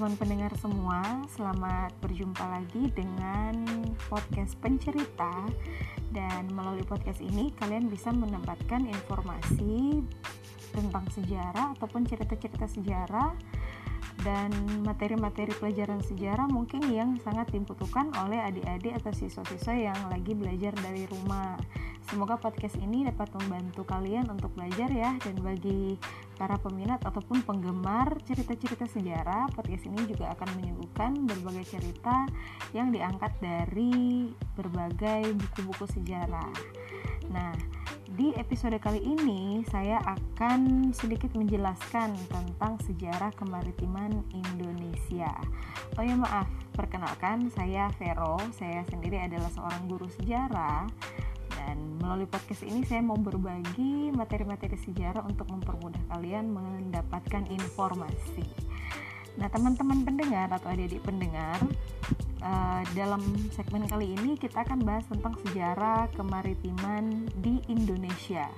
teman-teman pendengar semua, selamat berjumpa lagi dengan podcast pencerita dan melalui podcast ini kalian bisa mendapatkan informasi tentang sejarah ataupun cerita-cerita sejarah dan materi-materi pelajaran sejarah mungkin yang sangat dibutuhkan oleh adik-adik atau siswa-siswa yang lagi belajar dari rumah. Semoga podcast ini dapat membantu kalian untuk belajar ya dan bagi para peminat ataupun penggemar cerita-cerita sejarah, podcast ini juga akan menyuguhkan berbagai cerita yang diangkat dari berbagai buku-buku sejarah. Nah, di episode kali ini saya akan sedikit menjelaskan tentang sejarah kemaritiman Indonesia. Oh ya maaf, perkenalkan saya Vero, saya sendiri adalah seorang guru sejarah dan melalui podcast ini saya mau berbagi materi-materi sejarah untuk mempermudah kalian mendapatkan informasi. Nah, teman-teman pendengar atau adik-adik pendengar, uh, dalam segmen kali ini kita akan bahas tentang sejarah kemaritiman di Indonesia.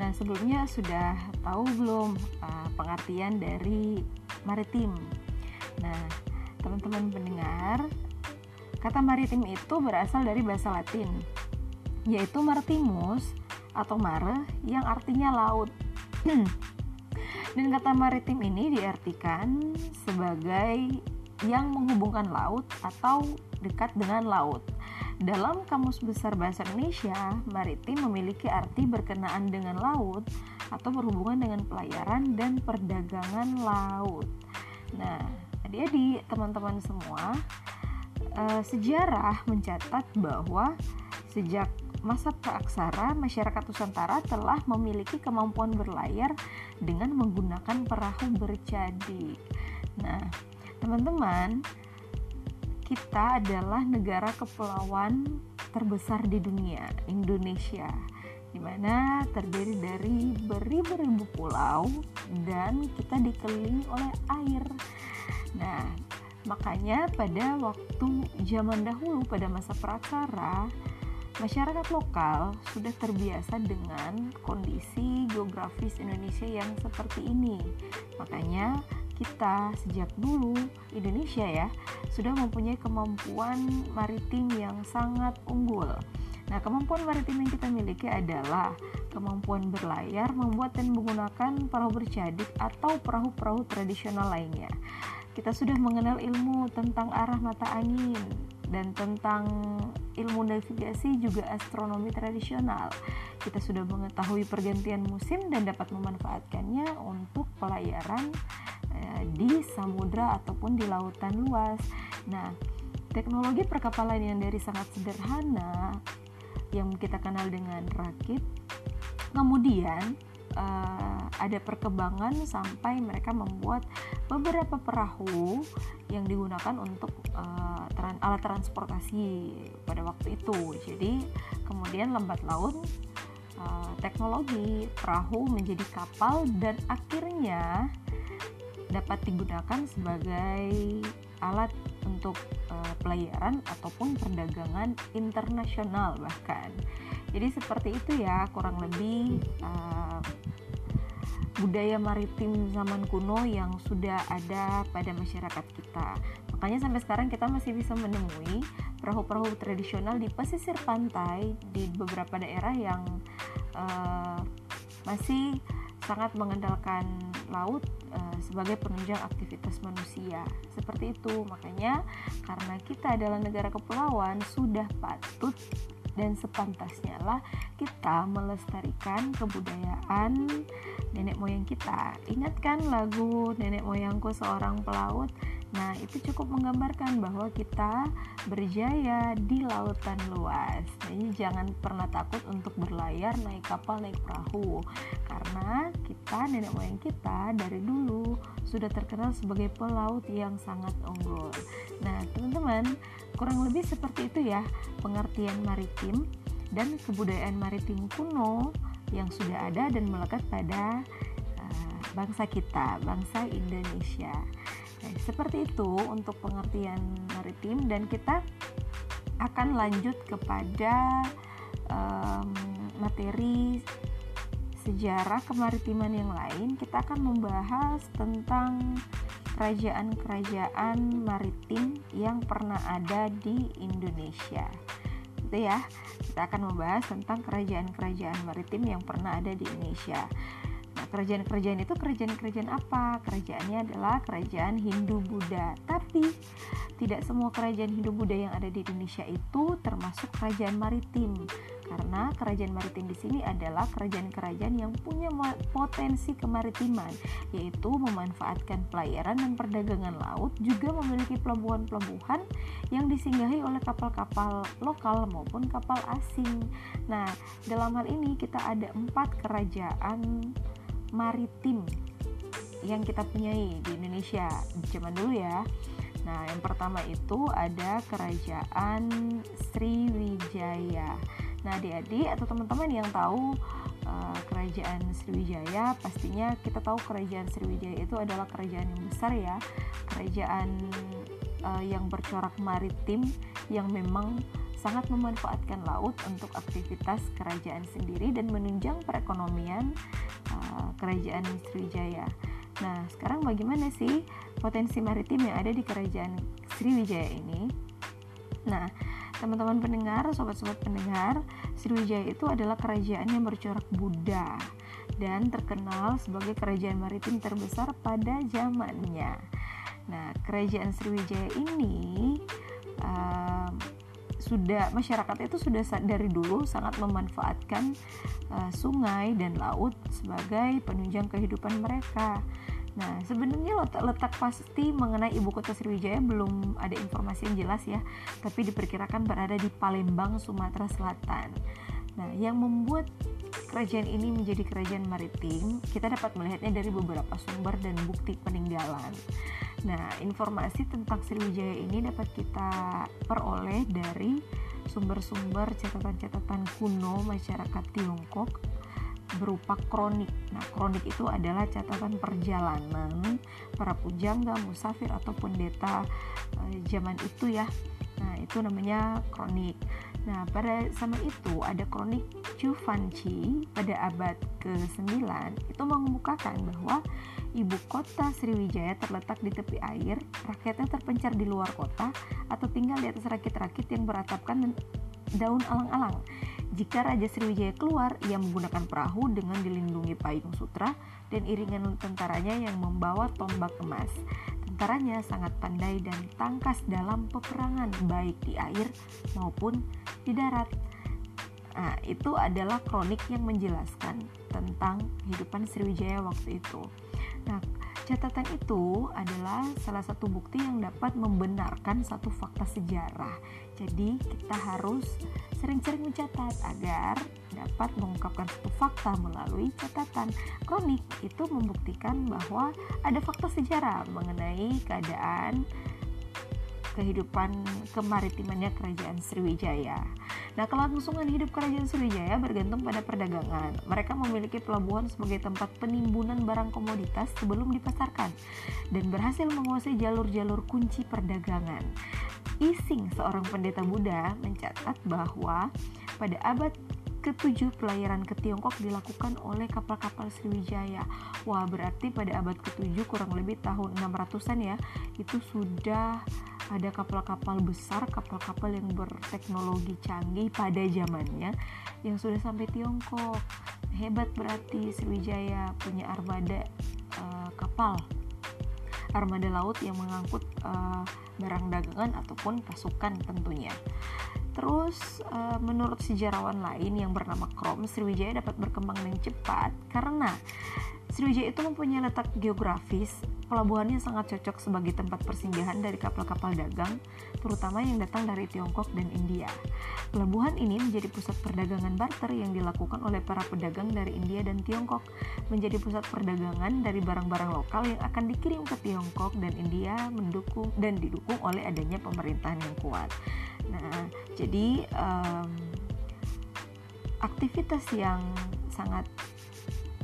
Nah, sebelumnya sudah tahu belum uh, pengertian dari maritim? Nah, teman-teman pendengar, kata maritim itu berasal dari bahasa Latin yaitu martimus atau mare yang artinya laut. Dan kata maritim ini diartikan sebagai yang menghubungkan laut atau dekat dengan laut. Dalam Kamus Besar Bahasa Indonesia, maritim memiliki arti berkenaan dengan laut atau berhubungan dengan pelayaran dan perdagangan laut. Nah, adik-adik, teman-teman semua, eh, sejarah mencatat bahwa sejak masa praaksara, masyarakat Nusantara telah memiliki kemampuan berlayar dengan menggunakan perahu bercadi. Nah, teman-teman, kita adalah negara kepulauan terbesar di dunia, Indonesia, di mana terdiri dari beribu-ribu pulau dan kita dikelilingi oleh air. Nah, makanya pada waktu zaman dahulu pada masa praksara Masyarakat lokal sudah terbiasa dengan kondisi geografis Indonesia yang seperti ini. Makanya kita sejak dulu Indonesia ya sudah mempunyai kemampuan maritim yang sangat unggul. Nah, kemampuan maritim yang kita miliki adalah kemampuan berlayar, membuat dan menggunakan perahu bercadik atau perahu-perahu tradisional lainnya. Kita sudah mengenal ilmu tentang arah mata angin, dan tentang ilmu navigasi juga astronomi tradisional. Kita sudah mengetahui pergantian musim dan dapat memanfaatkannya untuk pelayaran eh, di samudra ataupun di lautan luas. Nah, teknologi perkapalan yang dari sangat sederhana yang kita kenal dengan rakit kemudian uh, ada perkembangan sampai mereka membuat beberapa perahu yang digunakan untuk uh, tran alat transportasi pada waktu itu. Jadi kemudian lambat laun uh, teknologi perahu menjadi kapal dan akhirnya dapat digunakan sebagai alat untuk uh, pelayaran ataupun perdagangan internasional bahkan. Jadi seperti itu ya kurang lebih uh, budaya maritim zaman kuno yang sudah ada pada masyarakat kita. Makanya sampai sekarang kita masih bisa menemui perahu-perahu tradisional di pesisir pantai di beberapa daerah yang uh, masih sangat mengandalkan laut uh, sebagai penunjang aktivitas manusia. Seperti itu, makanya karena kita adalah negara kepulauan sudah patut dan sepantasnya lah kita melestarikan kebudayaan nenek moyang kita. Ingatkan lagu nenek moyangku seorang pelaut? Nah, itu cukup menggambarkan bahwa kita berjaya di lautan luas. Jadi jangan pernah takut untuk berlayar, naik kapal, naik perahu. Karena kita nenek moyang kita dari dulu sudah terkenal sebagai pelaut yang sangat unggul. Nah, teman-teman, kurang lebih seperti itu ya pengertian maritim dan kebudayaan maritim kuno yang sudah ada dan melekat pada uh, bangsa kita, bangsa Indonesia. Nah, seperti itu untuk pengertian maritim dan kita akan lanjut kepada um, materi sejarah kemaritiman yang lain. Kita akan membahas tentang kerajaan-kerajaan maritim yang pernah ada di Indonesia. Itu ya. Kita akan membahas tentang kerajaan-kerajaan maritim yang pernah ada di Indonesia. Kerajaan-kerajaan itu kerajaan-kerajaan apa? Kerajaannya adalah kerajaan Hindu-Buddha. Tapi tidak semua kerajaan Hindu-Buddha yang ada di Indonesia itu termasuk kerajaan maritim. Karena kerajaan maritim di sini adalah kerajaan-kerajaan yang punya potensi kemaritiman, yaitu memanfaatkan pelayaran dan perdagangan laut, juga memiliki pelabuhan-pelabuhan yang disinggahi oleh kapal-kapal lokal maupun kapal asing. Nah, dalam hal ini kita ada empat kerajaan maritim yang kita punyai di Indonesia zaman dulu ya. Nah, yang pertama itu ada Kerajaan Sriwijaya. Nah, adik-adik atau teman-teman yang tahu uh, Kerajaan Sriwijaya, pastinya kita tahu Kerajaan Sriwijaya itu adalah kerajaan yang besar ya, kerajaan uh, yang bercorak maritim yang memang sangat memanfaatkan laut untuk aktivitas kerajaan sendiri dan menunjang perekonomian kerajaan Sriwijaya. Nah, sekarang bagaimana sih potensi maritim yang ada di kerajaan Sriwijaya ini? Nah, teman-teman pendengar, sobat-sobat pendengar, Sriwijaya itu adalah kerajaan yang bercorak Buddha dan terkenal sebagai kerajaan maritim terbesar pada zamannya. Nah, kerajaan Sriwijaya ini uh, sudah masyarakat itu sudah dari dulu sangat memanfaatkan uh, sungai dan laut sebagai penunjang kehidupan mereka. Nah, sebenarnya letak, letak pasti mengenai ibu kota Sriwijaya belum ada informasi yang jelas ya, tapi diperkirakan berada di Palembang, Sumatera Selatan. Nah, yang membuat kerajaan ini menjadi kerajaan maritim, kita dapat melihatnya dari beberapa sumber dan bukti peninggalan. Nah, informasi tentang Sriwijaya ini dapat kita peroleh dari sumber-sumber catatan-catatan kuno masyarakat Tiongkok berupa kronik. Nah, kronik itu adalah catatan perjalanan para pujangga, musafir atau pendeta eh, zaman itu ya. Nah, itu namanya kronik. Nah, pada zaman itu ada kronik Chu Fanchi pada abad ke-9 itu mengemukakan bahwa ibu kota Sriwijaya terletak di tepi air, rakyatnya terpencar di luar kota atau tinggal di atas rakit-rakit yang beratapkan daun alang-alang. Jika Raja Sriwijaya keluar, ia menggunakan perahu dengan dilindungi payung sutra dan iringan tentaranya yang membawa tombak emas. Tentaranya sangat pandai dan tangkas dalam peperangan baik di air maupun di darat. Nah, itu adalah kronik yang menjelaskan tentang kehidupan Sriwijaya waktu itu. Nah, catatan itu adalah salah satu bukti yang dapat membenarkan satu fakta sejarah. Jadi, kita harus sering-sering mencatat agar dapat mengungkapkan satu fakta melalui catatan. Kronik itu membuktikan bahwa ada fakta sejarah mengenai keadaan kehidupan kemaritimannya kerajaan Sriwijaya. Nah, kelangsungan hidup kerajaan Sriwijaya bergantung pada perdagangan. Mereka memiliki pelabuhan sebagai tempat penimbunan barang komoditas sebelum dipasarkan dan berhasil menguasai jalur-jalur kunci perdagangan. Ising, seorang pendeta Buddha, mencatat bahwa pada abad ketujuh pelayaran ke Tiongkok dilakukan oleh kapal-kapal Sriwijaya. Wah, berarti pada abad ketujuh kurang lebih tahun 600-an ya, itu sudah ada kapal-kapal besar, kapal-kapal yang berteknologi canggih pada zamannya yang sudah sampai Tiongkok. Hebat berarti Sriwijaya punya armada uh, kapal, armada laut yang mengangkut uh, barang dagangan ataupun pasukan tentunya. Terus uh, menurut sejarawan lain yang bernama Krom, Sriwijaya dapat berkembang dengan cepat karena Sriwijaya itu mempunyai letak geografis, pelabuhannya sangat cocok sebagai tempat persinggahan dari kapal-kapal dagang, terutama yang datang dari Tiongkok dan India. Pelabuhan ini menjadi pusat perdagangan barter yang dilakukan oleh para pedagang dari India dan Tiongkok, menjadi pusat perdagangan dari barang-barang lokal yang akan dikirim ke Tiongkok dan India mendukung dan didukung oleh adanya pemerintahan yang kuat. Nah, jadi um, aktivitas yang sangat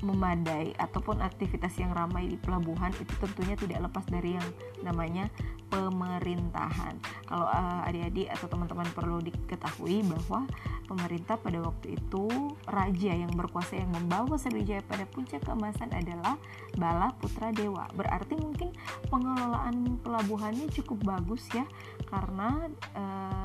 memadai ataupun aktivitas yang ramai di pelabuhan itu tentunya tidak lepas dari yang namanya pemerintahan. Kalau uh, adik-adik atau teman-teman perlu diketahui bahwa pemerintah pada waktu itu raja yang berkuasa yang membawa Sriwijaya pada puncak keemasan adalah Bala Putra Dewa. Berarti mungkin pengelolaan pelabuhannya cukup bagus ya karena eh,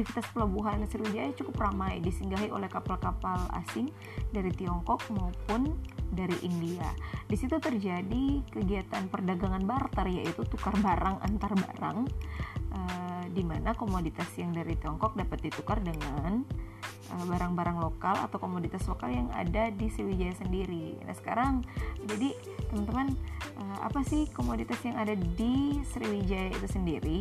aktivitas pelabuhan Sriwijaya cukup ramai disinggahi oleh kapal-kapal asing dari Tiongkok maupun dari India. Di situ terjadi kegiatan perdagangan barter yaitu tukar barang antar barang uh, di mana komoditas yang dari Tiongkok dapat ditukar dengan barang-barang uh, lokal atau komoditas lokal yang ada di Sriwijaya sendiri. Nah sekarang jadi teman-teman uh, apa sih komoditas yang ada di Sriwijaya itu sendiri?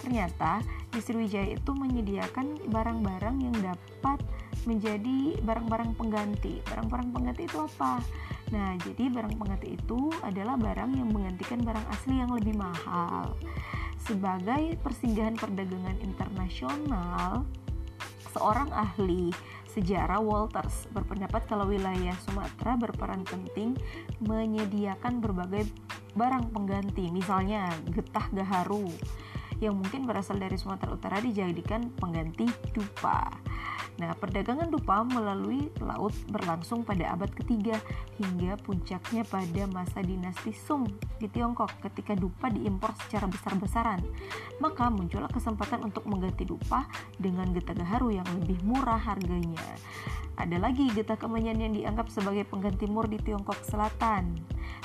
Ternyata di Sriwijaya itu menyediakan barang-barang yang dapat menjadi barang-barang pengganti. Barang-barang pengganti itu apa? Nah, jadi barang pengganti itu adalah barang yang menggantikan barang asli yang lebih mahal sebagai persinggahan perdagangan internasional, seorang ahli sejarah Walters berpendapat kalau wilayah Sumatera berperan penting menyediakan berbagai barang pengganti, misalnya getah gaharu yang mungkin berasal dari Sumatera Utara dijadikan pengganti dupa. Nah, perdagangan dupa melalui laut berlangsung pada abad ketiga hingga puncaknya pada masa dinasti Sung di Tiongkok ketika dupa diimpor secara besar-besaran. Maka muncullah kesempatan untuk mengganti dupa dengan getah gaharu yang lebih murah harganya. Ada lagi getah kemenyan yang dianggap sebagai pengganti mur di Tiongkok Selatan.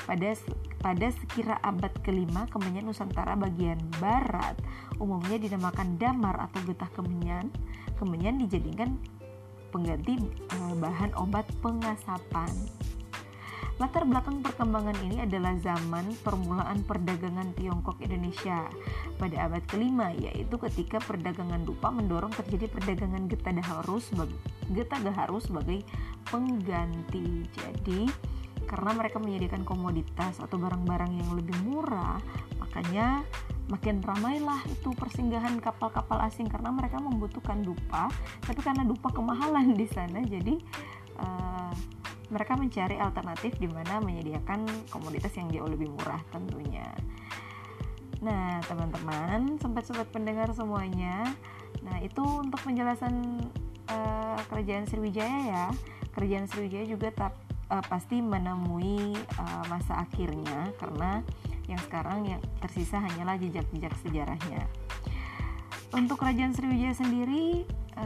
Pada pada sekira abad kelima, kemenyan Nusantara bagian barat umumnya dinamakan damar atau getah kemenyan kemudian dijadikan pengganti eh, bahan obat pengasapan. Latar belakang perkembangan ini adalah zaman permulaan perdagangan Tiongkok Indonesia pada abad kelima, yaitu ketika perdagangan dupa mendorong terjadi perdagangan getah gaharu sebagai, pengganti. Jadi, karena mereka menyediakan komoditas atau barang-barang yang lebih murah, makanya makin ramailah itu persinggahan kapal-kapal asing karena mereka membutuhkan dupa tapi karena dupa kemahalan di sana jadi uh, mereka mencari alternatif di mana menyediakan komoditas yang jauh lebih murah tentunya. Nah teman-teman sobat-sobat pendengar semuanya nah itu untuk penjelasan uh, kerajaan Sriwijaya ya. Kerajaan Sriwijaya juga tak, uh, eh, pasti menemui uh, masa akhirnya karena yang sekarang yang tersisa hanyalah jejak-jejak sejarahnya. Untuk Kerajaan Sriwijaya sendiri e,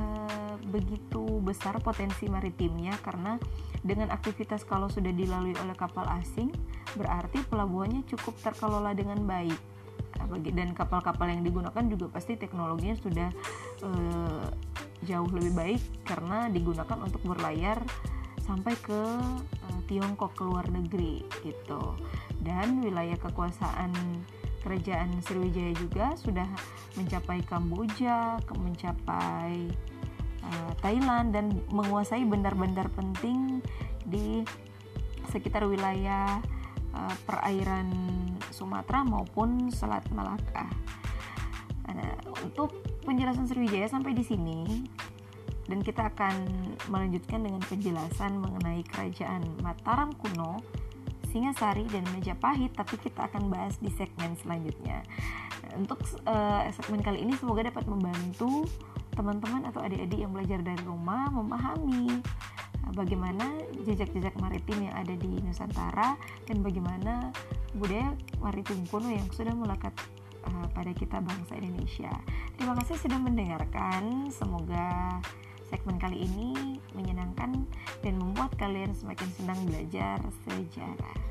begitu besar potensi maritimnya karena dengan aktivitas kalau sudah dilalui oleh kapal asing berarti pelabuhannya cukup terkelola dengan baik dan kapal-kapal yang digunakan juga pasti teknologinya sudah e, jauh lebih baik karena digunakan untuk berlayar sampai ke e, Tiongkok ke luar negeri gitu dan wilayah kekuasaan kerajaan Sriwijaya juga sudah mencapai Kamboja, mencapai uh, Thailand dan menguasai bandar-bandar penting di sekitar wilayah uh, perairan Sumatera maupun Selat Malaka. Nah, untuk penjelasan Sriwijaya sampai di sini dan kita akan melanjutkan dengan penjelasan mengenai kerajaan Mataram kuno Singasari dan Majapahit tapi kita akan bahas di segmen selanjutnya untuk uh, segmen kali ini semoga dapat membantu teman-teman atau adik-adik yang belajar dari rumah memahami uh, bagaimana jejak-jejak maritim yang ada di Nusantara dan bagaimana budaya maritim kuno yang sudah melekat uh, pada kita bangsa Indonesia. Terima kasih sudah mendengarkan. Semoga segmen kali ini menyenangkan dan membuat kalian semakin senang belajar sejarah.